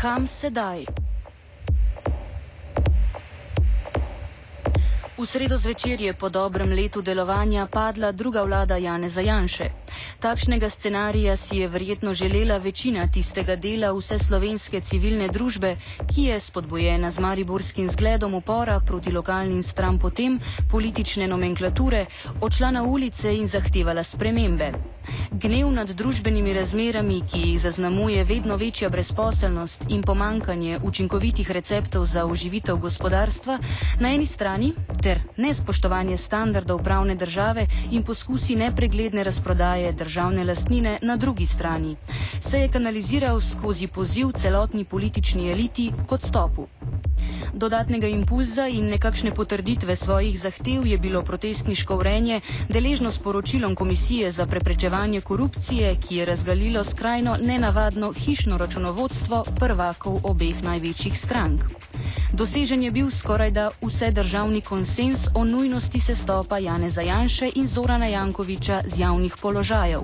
Come Sedai. V sredo zvečer je po dobrem letu delovanja padla druga vlada Janeza Janše. Takšnega scenarija si je verjetno želela večina tistega dela vse slovenske civilne družbe, ki je spodbojena z mariborskim zgledom upora proti lokalnim stran potem politične nomenklature, odšla na ulice in zahtevala spremembe. Gnev nad družbenimi razmerami, ki jih zaznamuje vedno večja brezposelnost in pomankanje učinkovitih receptov za oživitev gospodarstva, na eni strani ter nespoštovanje standardov pravne države in poskusi nepregledne razprodaje državne lastnine na drugi strani, se je kanaliziral skozi poziv celotni politični eliti k odstopu. Dodatnega impulza in nekakšne potrditve svojih zahtev je bilo protestniško vrenje deležno s poročilom Komisije za preprečevanje korupcije, ki je razgalilo skrajno nenavadno hišno računovodstvo prvakov obeh največjih strank. Dosežen je bil skoraj da vse državni konsens o nujnosti sestopa Jane Zajanše in Zorana Jankoviča z javnih položajev.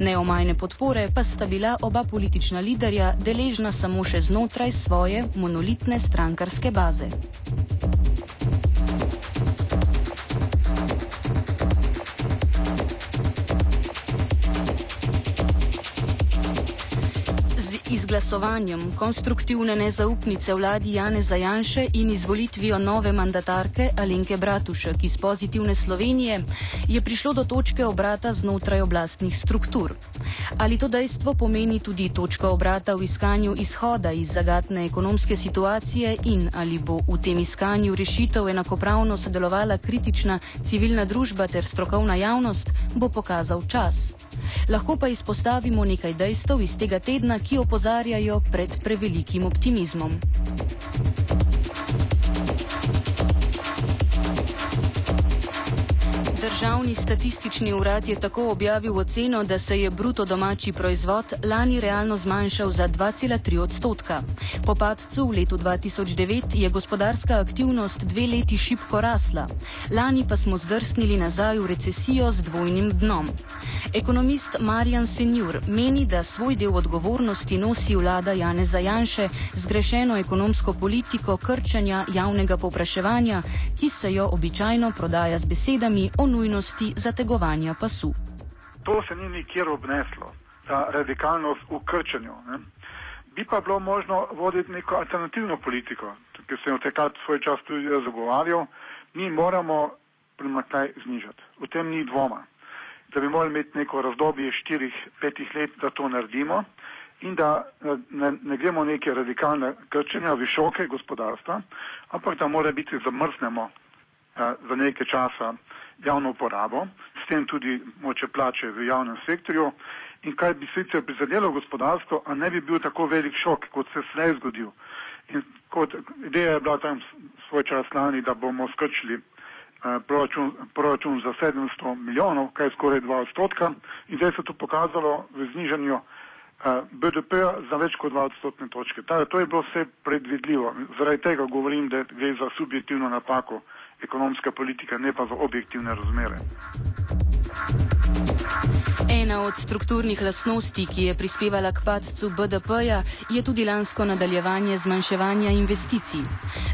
Neomajne podpore pa sta bila oba politična liderja deležna samo še znotraj svoje monolitne strankarske baze. Izglasovanjem konstruktivne nezaupnice vladi Jane Zajanše in izvolitvijo nove mandatarke Alenke Bratušek iz pozitivne Slovenije je prišlo do točke obrata znotraj oblastnih struktur. Ali to dejstvo pomeni tudi točka obrata v iskanju izhoda iz zagatne ekonomske situacije in ali bo v tem iskanju rešitev enakopravno sodelovala kritična civilna družba ter strokovna javnost, bo pokazal čas. Lahko pa izpostavimo nekaj dejstev iz tega tedna, ki opozarjajo pred prevelikim optimizmom. Državni statistični urad je tako objavil oceno, da se je bruto domači proizvod lani realno zmanjšal za 2,3 odstotka. Po padcu v letu 2009 je gospodarska aktivnost dve leti šipko rasla, lani pa smo zdrsnili nazaj v recesijo z dvojnim dnom. Ekonomist Marjan Senjur meni, da svoj del odgovornosti nosi vlada Jane Zajanše z grešeno ekonomsko politiko krčanja javnega popraševanja, ki se jo običajno prodaja z besedami o nujnosti zategovanja pasu. To se ni nikjer obneslo, ta radikalnost v krčanju. Ne? Bi pa bilo možno voditi neko alternativno politiko, ki sem jo takrat svoj čas tudi zagovarjal. Mi moramo primakljaj znižati. V tem ni dvoma da bi morali imeti neko razdobje štirih, petih let, da to naredimo in da ne, ne gremo neke radikalne krčenja, visoke gospodarstva, ampak da mora biti zamrznemo eh, za nekaj časa javno uporabo, s tem tudi moče plače v javnem sektorju in kaj bi sicer prizadelo gospodarstvo, a ne bi bil tako velik šok, kot se slej zgodil. In kot ideja je bila tam svoj čas lani, da bomo skrčili Eh, proračun, proračun za 700 milijonov, kaj je skoraj 2 odstotka in zdaj se to pokazalo v znižanju eh, BDP za več kot 2 odstotne točke. Ta, to je bilo vse predvidljivo. Zaradi tega govorim, da gre za subjektivno napako ekonomska politika, ne pa za objektivne razmere. Ena od strukturnih lastnosti, ki je prispevala k padcu BDP-ja, je tudi lansko nadaljevanje zmanjševanja investicij.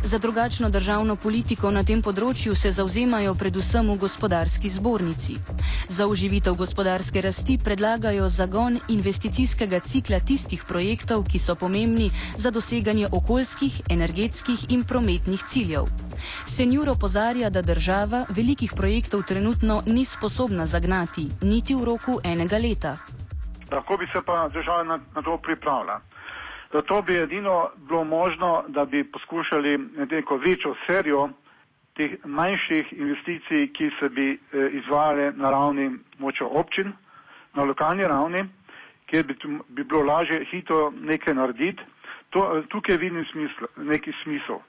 Za drugačno državno politiko na tem področju se zauzemajo predvsem v gospodarski zbornici. Za uživitev gospodarske rasti predlagajo zagon investicijskega cikla tistih projektov, ki so pomembni za doseganje okoljskih, energetskih in prometnih ciljev. Senjur opozarja, da država velikih projektov trenutno ni sposobna zagnati, niti v roku enega leta. Lahko bi se pa država na, na to pripravila. Zato bi edino bilo možno, da bi poskušali neko večjo serijo teh manjših investicij, ki se bi eh, izvajale na ravni močo občin, na lokalni ravni, kjer bi, bi bilo lažje hitro nekaj narediti. To, tukaj vidim smisl, neki smisel.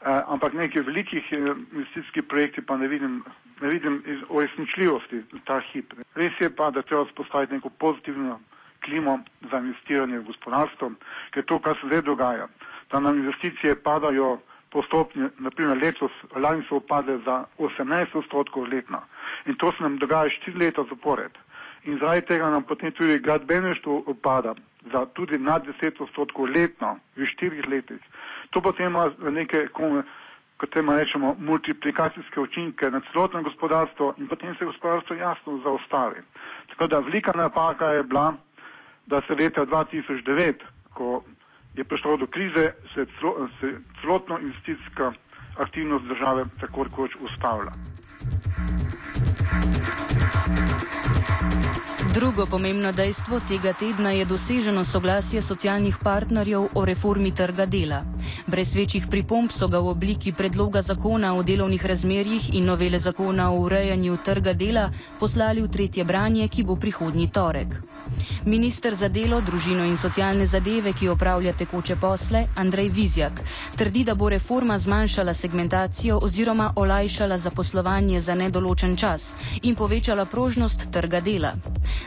Uh, ampak neki velikih investicijskih projekti pa ne vidim, ne vidim uresničljivosti ta hip. Res je pa, da treba spostaviti neko pozitivno klimo za investiranje v gospodarstvo, ker to, kar se zdaj dogaja, da nam investicije padajo postopno, naprimer letos, lani so upade za 18 odstotkov letno in to se nam dogaja štiri leta zapored. In zaradi tega nam potem tudi gradbeništvo upada za tudi nad 10 odstotkov letno v štirih letih. To potem ima neke, kot temu rečemo, multiplikacijske učinke na celotno gospodarstvo in potem se gospodarstvo jasno zaostavi. Tako da velika napaka je bila, da se leta 2009, ko je prišlo do krize, se, celo, se celotno investicijska aktivnost države tako rekoč ustavlja. Drugo pomembno dejstvo tega tedna je doseženo soglasje socialnih partnerjev o reformi trga dela. Brez večjih pripomb so ga v obliki predloga zakona o delovnih razmerjih in novele zakona o urejanju trga dela poslali v tretje branje, ki bo prihodnji torek. Ministr za delo, družino in socialne zadeve, ki opravlja tekoče posle, Andrej Vizjak, trdi, da bo reforma zmanjšala segmentacijo oziroma olajšala zaposlovanje za nedoločen čas in povečala prožnost trga dela.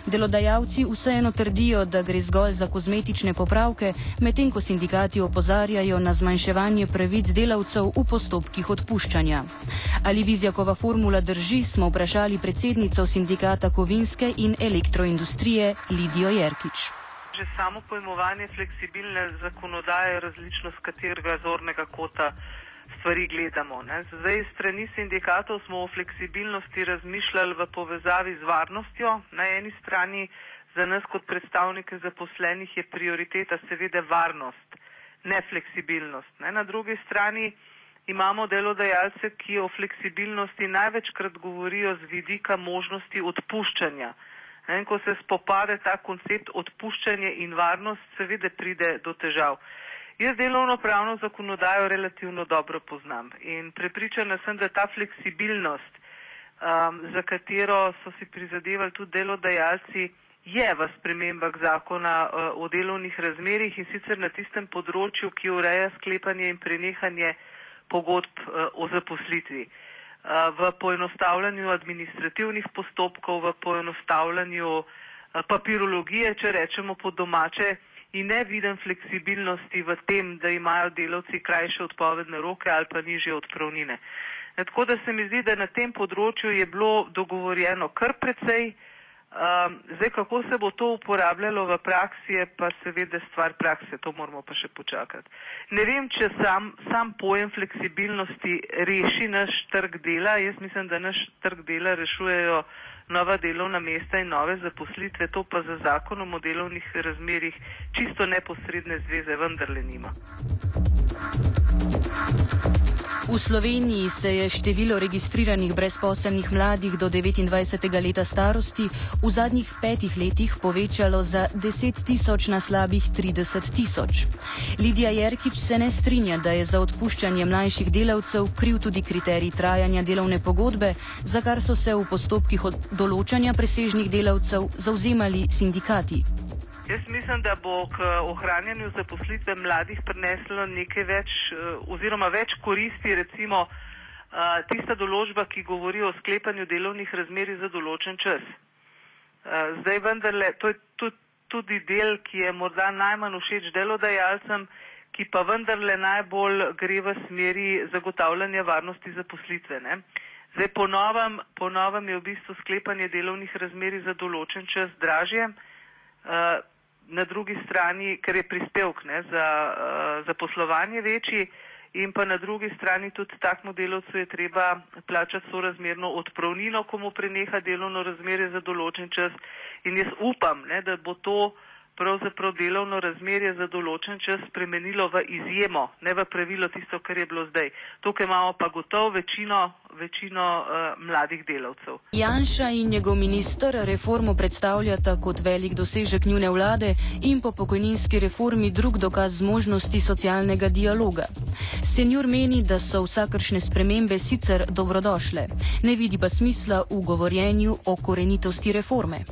Delodajalci vseeno trdijo, da gre zgolj za kozmetične popravke, medtem ko sindikati opozarjajo na zmanjševanje pravic delavcev v postopkih odpuščanja. Ali Vizjakova formula drži, smo vprašali predsednico sindikata kovinske in elektroindustrije Lidijo Jerkič. Že samo pojmovanje fleksibilne zakonodaje je različno z katerega zornega kota stvari gledamo. Ne. Zdaj, strani sindikatov smo o fleksibilnosti razmišljali v povezavi z varnostjo. Na eni strani za nas kot predstavnike zaposlenih je prioriteta seveda varnost, ne fleksibilnost. Ne. Na drugi strani imamo delodajalce, ki o fleksibilnosti največkrat govorijo z vidika možnosti odpuščanja. Ne. Ko se spopade ta koncept odpuščanja in varnost, seveda pride do težav. Jaz delovno pravno zakonodajo relativno dobro poznam in prepričana sem, da ta fleksibilnost, um, za katero so si prizadevali tudi delodajalci, je v spremembah zakona uh, o delovnih razmerih in sicer na tistem področju, ki ureja sklepanje in prenehanje pogodb uh, o zaposlitvi. Uh, v poenostavljanju administrativnih postopkov, v poenostavljanju uh, papirologije, če rečemo po domače, in ne vidim fleksibilnosti v tem, da imajo delavci krajše odpovedne roke ali pa nižje odpravnine. Tako da se mi zdi, da na tem področju je bilo dogovorjeno kar precej. Um, zdaj, kako se bo to uporabljalo v praksi, je pa seveda stvar prakse, to moramo pa še počakati. Ne vem, če sam, sam pojem fleksibilnosti reši naš trg dela. Jaz mislim, da naš trg dela rešujejo nova delovna mesta in nove zaposlitve, to pa za zakonom o delovnih razmerih čisto neposredne zveze vendarle nima. V Sloveniji se je število registriranih brezposelnih mladih do 29. leta starosti v zadnjih petih letih povečalo za 10 tisoč na slabih 30 tisoč. Lidija Jerkič se ne strinja, da je za odpuščanje mlajših delavcev kriv tudi kriterij trajanja delovne pogodbe, za kar so se v postopkih določanja presežnih delavcev zauzemali sindikati. Jaz mislim, da bo k ohranjanju zaposlitve mladih prineslo nekaj več eh, oziroma več koristi, recimo eh, tista določba, ki govori o sklepanju delovnih razmeri za določen čas. Eh, zdaj vendarle, to je tudi del, ki je morda najmanj všeč delodajalcem, ki pa vendarle najbolj gre v smeri zagotavljanja varnosti zaposlitve. Ne? Zdaj po novem, po novem je v bistvu sklepanje delovnih razmeri za določen čas dražje, uh, na drugi strani, ker je prispevk ne, za, uh, za poslovanje večji in pa na drugi strani tudi takmu delovcu je treba plačati sorazmerno odpravnino, komu preneha delovno razmerje za določen čas. In jaz upam, ne, da bo to pravzaprav delovno razmerje za določen čas spremenilo v izjemo, ne v pravilo tisto, kar je bilo zdaj. Tukaj imamo pa gotovo večino, večino uh, mladih delavcev. Janša in njegov minister reformo predstavljata kot velik dosežek njune vlade in po pokojninski reformi drug dokaz zmožnosti socialnega dialoga. Senjur meni, da so vsakršne spremembe sicer dobrodošle, ne vidi pa smisla v govorjenju o korenitosti reforme.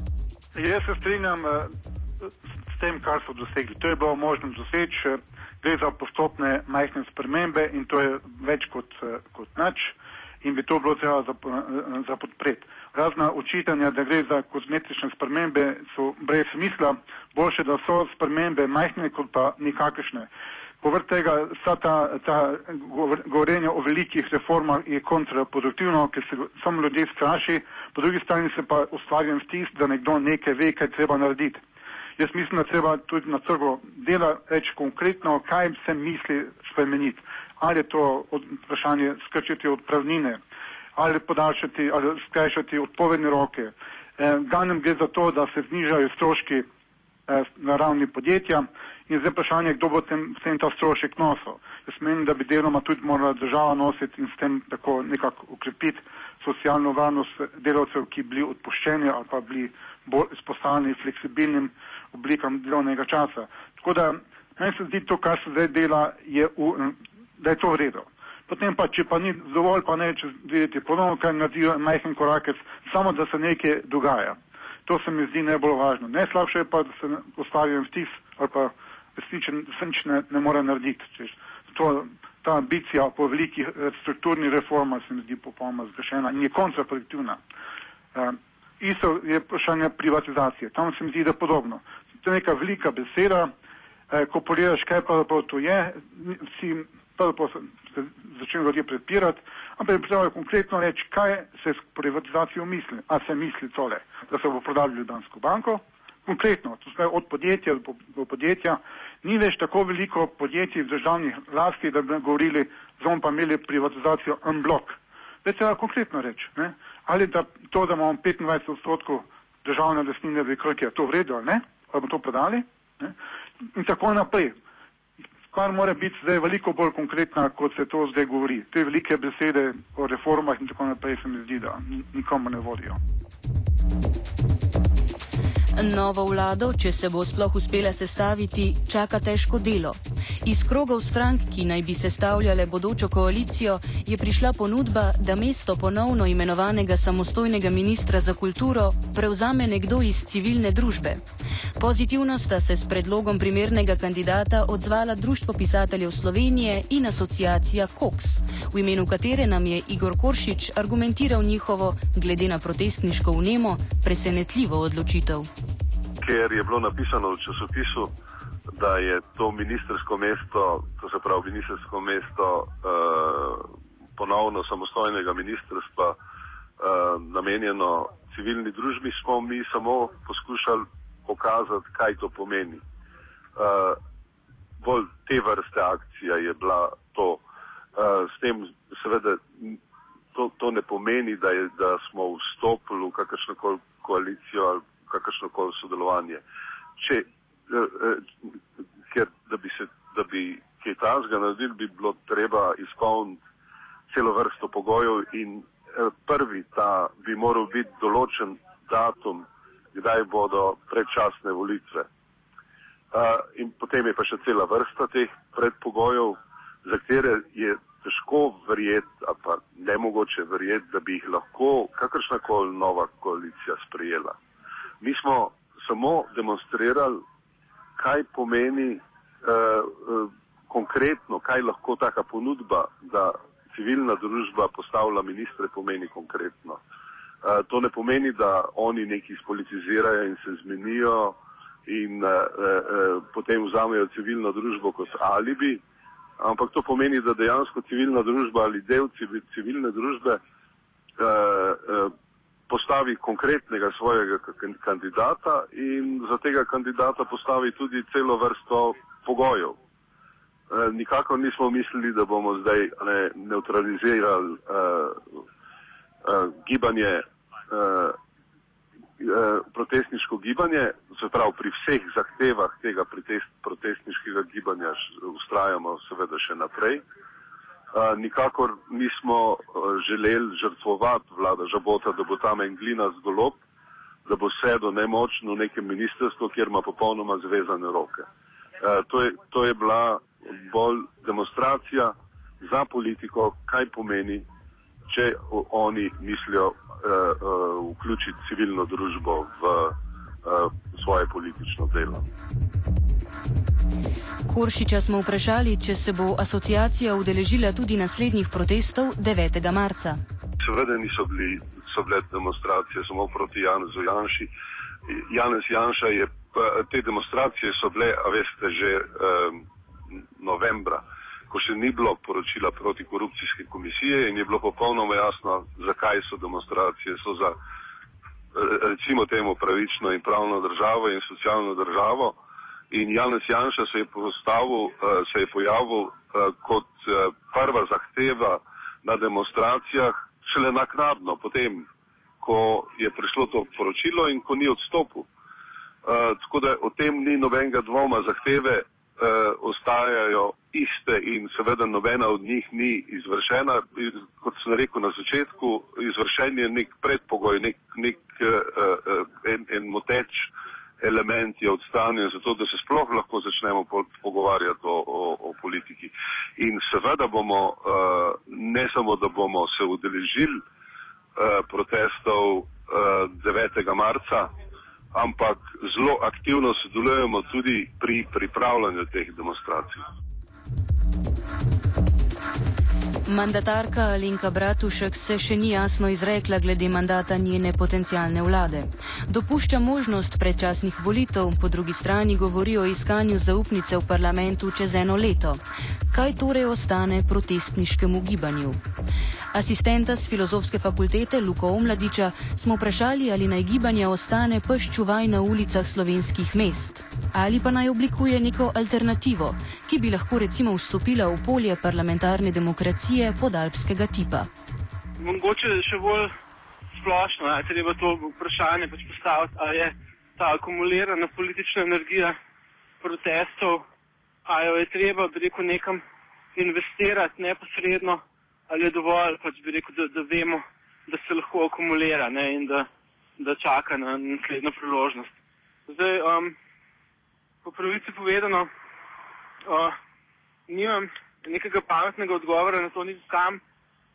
Jaz se strinjam s tem, kar so dosegli. To je bilo možno doseči, gre za postopne majhne spremembe in to je več kot, kot nič in bi to bilo treba za, za podpreti. Razna učitanja, da gre za kozmetične spremembe, so brez smisla, boljše, da so spremembe majhne kot pa nikakršne. Povrt tega, vsa ta, ta govorenja o velikih reformah je kontraproduktivno, ker se samo ljudje straši, po drugi strani se pa ustvarjam vtis, da nekdo nekaj ve, kaj treba narediti. Jaz mislim, da treba tudi na trgu dela reči konkretno, kaj se misli spremeniti. Ali je to od, vprašanje skrčiti odpravnine, ali podaljšati, ali skrajšati odpovedne roke. Eh, Danem gre za to, da se znižajo stroški eh, na ravni podjetja in zdaj vprašanje, kdo bo tem, tem ta strošek nosil. Jaz menim, da bi deloma tudi morala država nositi in s tem tako nekako ukrepiti socialno varnost delavcev, ki bili odpuščeni ali pa bili bolj izpostavljeni fleksibilnim oblikam delovnega časa. Tako da meni se zdi to, kar se zdaj dela, je v, da je to v redu. Potem pa, če pa ni dovolj, pa neče videti ponovno, kaj naredijo majhen korakec, samo da se nekaj dogaja. To se mi zdi najbolj važno. Najslabše je pa, da se ustvarja vtis ali pa resničen, da se nič ne, ne more narediti. Češ, to, ta ambicija po velikih strukturnih reformah se mi zdi popolnoma zgrešena in je kontraproduktivna. Uh, isto je vprašanje privatizacije. Tam se mi zdi, da podobno. To je neka velika beseda, eh, ko pogledaš, kaj pa to je, si prvo se začnejo ljudje prepirati, ampak je treba konkretno reči, kaj se s privatizacijo misli. A se misli tole, da se bo prodali Ljudansko banko? Konkretno, to je od podjetja do podjetja. Ni več tako veliko podjetij v državnih lasti, da bi govorili, zom pa imeli privatizacijo en blok. Zdaj treba konkretno reči. Ne? Ali da to, da imamo 25 odstotkov državne lastnine v Krki, je to vredno ali ne? Ali bomo to prodali? Ne? In tako naprej. Kar mora biti zdaj veliko bolj konkretna, kot se to zdaj govori. Te velike besede o reformah in tako naprej se mi zdi, da nikomu ne vodijo. Novo vlado, če se bo sploh uspela sestaviti, čaka težko delo. Iz krogov strank, ki naj bi sestavljale bodočo koalicijo, je prišla ponudba, da mesto ponovno imenovanega samostojnega ministra za kulturo prevzame nekdo iz civilne družbe. Pozitivno sta se s predlogom primernega kandidata odzvala Društvo pisateljev Slovenije in asociacija Cox, v imenu katere nam je Igor Koršič argumentiral njihovo, glede na protestniško vnemo, presenetljivo odločitev. Ker je bilo napisano v časopisu, da je to ministersko mesto, to se pravi ministersko mesto uh, ponovno samostojnega ministrstva uh, namenjeno civilni družbi, smo mi samo poskušali pokazati, kaj to pomeni. Uh, bolj te vrste akcija je bila to. Uh, s tem seveda to, to ne pomeni, da, je, da smo vstopili v kakršno koli koalicijo ali kakršno koli sodelovanje. Če, eh, eh, ker da bi se, da bi kaj tajnega naredili, bi bilo treba izpolniti celo vrsto pogojev in eh, prvi ta bi moral biti določen datum, kdaj bodo predčasne volitve. Uh, potem je pa še cela vrsta teh predpogojev, za katere je težko verjeti, ali pa ne mogoče verjeti, da bi jih lahko kakršnakoli nova koalicija sprejela. Mi smo samo demonstrirali, kaj pomeni uh, uh, konkretno, kaj lahko taka ponudba, da civilna družba postavlja ministre, pomeni konkretno. To ne pomeni, da oni neki spolitizirajo in se zmenijo in uh, uh, potem vzamejo civilno družbo kot alibi, ampak to pomeni, da dejansko civilna družba ali del civilne družbe uh, postavi konkretnega svojega kandidata in za tega kandidata postavi tudi celo vrsto pogojev. Uh, nikakor nismo mislili, da bomo zdaj ne, neutralizirali uh, gibanje, uh, uh, protestniško gibanje, se pravi pri vseh zahtevah tega protest, protestniškega gibanja ustrajamo seveda še naprej. Uh, nikakor nismo želeli žrtvovati vlada Žabota, da bo tam en glina z golob, da bo sedel nemočno v nekem ministrstvu, kjer ima popolnoma zvezane roke. Uh, to, je, to je bila bolj demonstracija za politiko, kaj pomeni, če oni mislijo vključiti civilno družbo v uh, svoje politično delo. Koršiča smo vprašali, če se bo asociacija udeležila tudi naslednjih protestov 9. marca. Seveda niso bili, so bile demonstracije samo proti Janezu Janši. Janez Janša je, te demonstracije so bile, a veste, že um, novembra, ko še ni bilo poročila proti korupcijske komisije in je bilo popolnoma jasno, zakaj so demonstracije. So za, recimo temu, pravično in pravno državo in socialno državo. In Janez Janša se je, se je pojavil kot prva zahteva na demonstracijah, šele naknadno, potem, ko je prišlo to poročilo in ko ni odstopil. Uh, tako da o tem ni nobenega dvoma, zahteve ostajajo iste in seveda nobena od njih ni izvršena. Kot sem rekel na začetku, izvršen je nek predpogoj, nek, nek uh, uh, en, en moteč element je odstranjen, zato da se sploh lahko začnemo po, pogovarjati o, o, o politiki. In seveda bomo, uh, ne samo, da bomo se udeležili uh, protestov uh, 9. marca, ampak zelo aktivno sodelujemo tudi pri pripravljanju teh demonstracij. Mandatarka Alenka Bratušek se še ni jasno izrekla glede mandata njene potencijalne vlade. Dopušča možnost predčasnih volitev, po drugi strani govori o iskanju zaupnice v parlamentu čez eno leto. Kaj torej ostane protestniškemu gibanju? Asistenta z filozofske fakultete Luko Omladiča smo vprašali, ali naj gibanje ostane peščuvaj na ulicah slovenskih mest ali pa naj oblikuje neko alternativo, ki bi lahko recimo vstopila v polje parlamentarne demokracije podalpskega tipa. Mogoče še bolj splošno, da je treba to vprašanje pač postaviti, ali je ta akumulirana politična energija protestov, ali jo je treba, bi rekel, nekam investirati neposredno ali je dovolj, pač rekel, da, da vemo, da se lahko akumulira ne, in da, da čaka na naslednjo priložnost. Zdaj, um, po pravici povedano, uh, nimam nekega pametnega odgovora na to, niti sam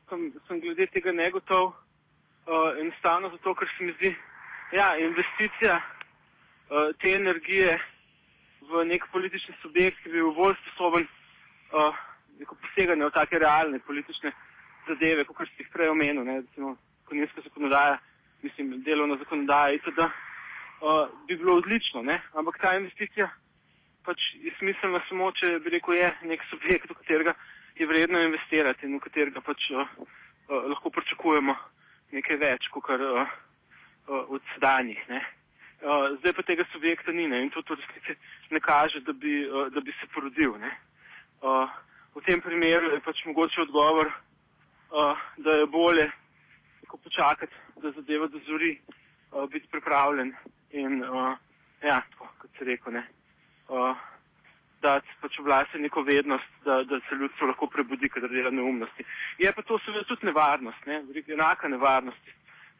sem, sem glede tega negotov. Uh, enostavno zato, ker se mi zdi, da ja, investicija uh, te energije v nek politični subjekt, ki bi bil bolj sposoben uh, poseganja v take realne politične zadeve, kot ste jih prej omenili, recimo konjska zakonodaja, mislim, delovna zakonodaja itd., uh, bi bilo odlično, ne? ampak ta investicija pač je smiselna samo, če bi rekel, je nek subjekt, v katerega je vredno investirati in v katerega pač uh, uh, lahko pričakujemo nekaj več, kot kar uh, uh, od sedanjih. Uh, zdaj pa tega subjekta ni ne? in to tudi ne kaže, da bi, uh, da bi se porodil. Uh, v tem primeru je pač mogoče odgovor, uh, da je bolje počakati, da zadeva dozori, uh, biti pripravljen in, uh, ja, tako, kot se reko, ne, uh, dati pač oblasti neko vednost, da, da se ljudstvo lahko prebudi, kadar dela neumnosti. Je pa to seveda tudi nevarnost, ne, enaka nevarnost.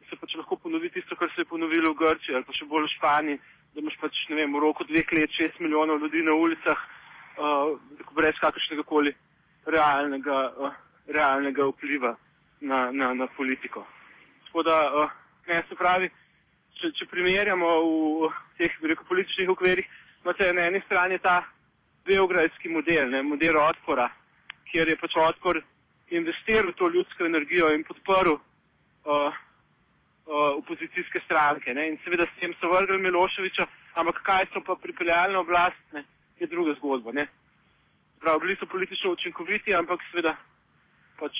Se pač lahko ponovi tisto, kar se je ponovilo v Grčiji ali pa še bolj v Španiji, da imaš pač, ne vem, v roku dveh let šest milijonov ljudi na ulicah, uh, brez kakršnega koli realnega. Uh, realnega vpliva na, na, na politiko. Tako da, uh, ne, se pravi, če, če primerjamo v teh rekel, političnih okvirih, imate na eni strani ta beograjski model, ne, model odpora, kjer je pač odpor investiral to ljudsko energijo in podporil uh, uh, opozicijske stranke. Ne, in seveda s tem so vrgli Miloševiča, ampak kaj so pa pripeljali na oblast, ne, je druga zgodba. Ne. Prav, bili so politično učinkoviti, ampak seveda pač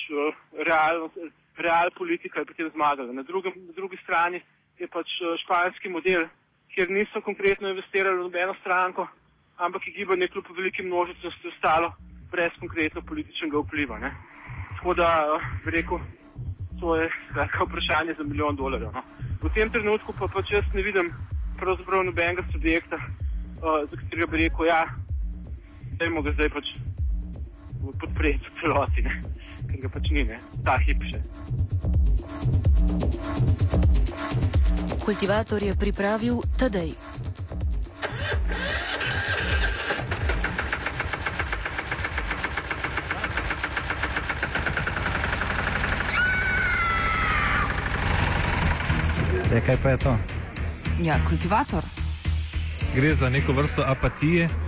realnost, real politika je potem zmagala. Na, drugem, na drugi strani je pač eh, španski model, kjer niso konkretno investirali v nobeno stranko, ampak je gibanje kljub veliki množičnosti ostalo brez konkretno političnega vpliva. Ne. Tako da bi rekel, to je skratka, vprašanje za milijon dolarjev. No. V tem trenutku pa pač jaz ne vidim pravzaprav nobenega subjekta, uh, za katerega bi rekel, ja, dajmo ga zdaj pač podpreti v celoti, ne. ker ga pač ni, ne. ta hip še. Kultivator je pripravil Tadej. E, kaj pa je to? Ja, kultivator. Gre za neko vrsto apatije.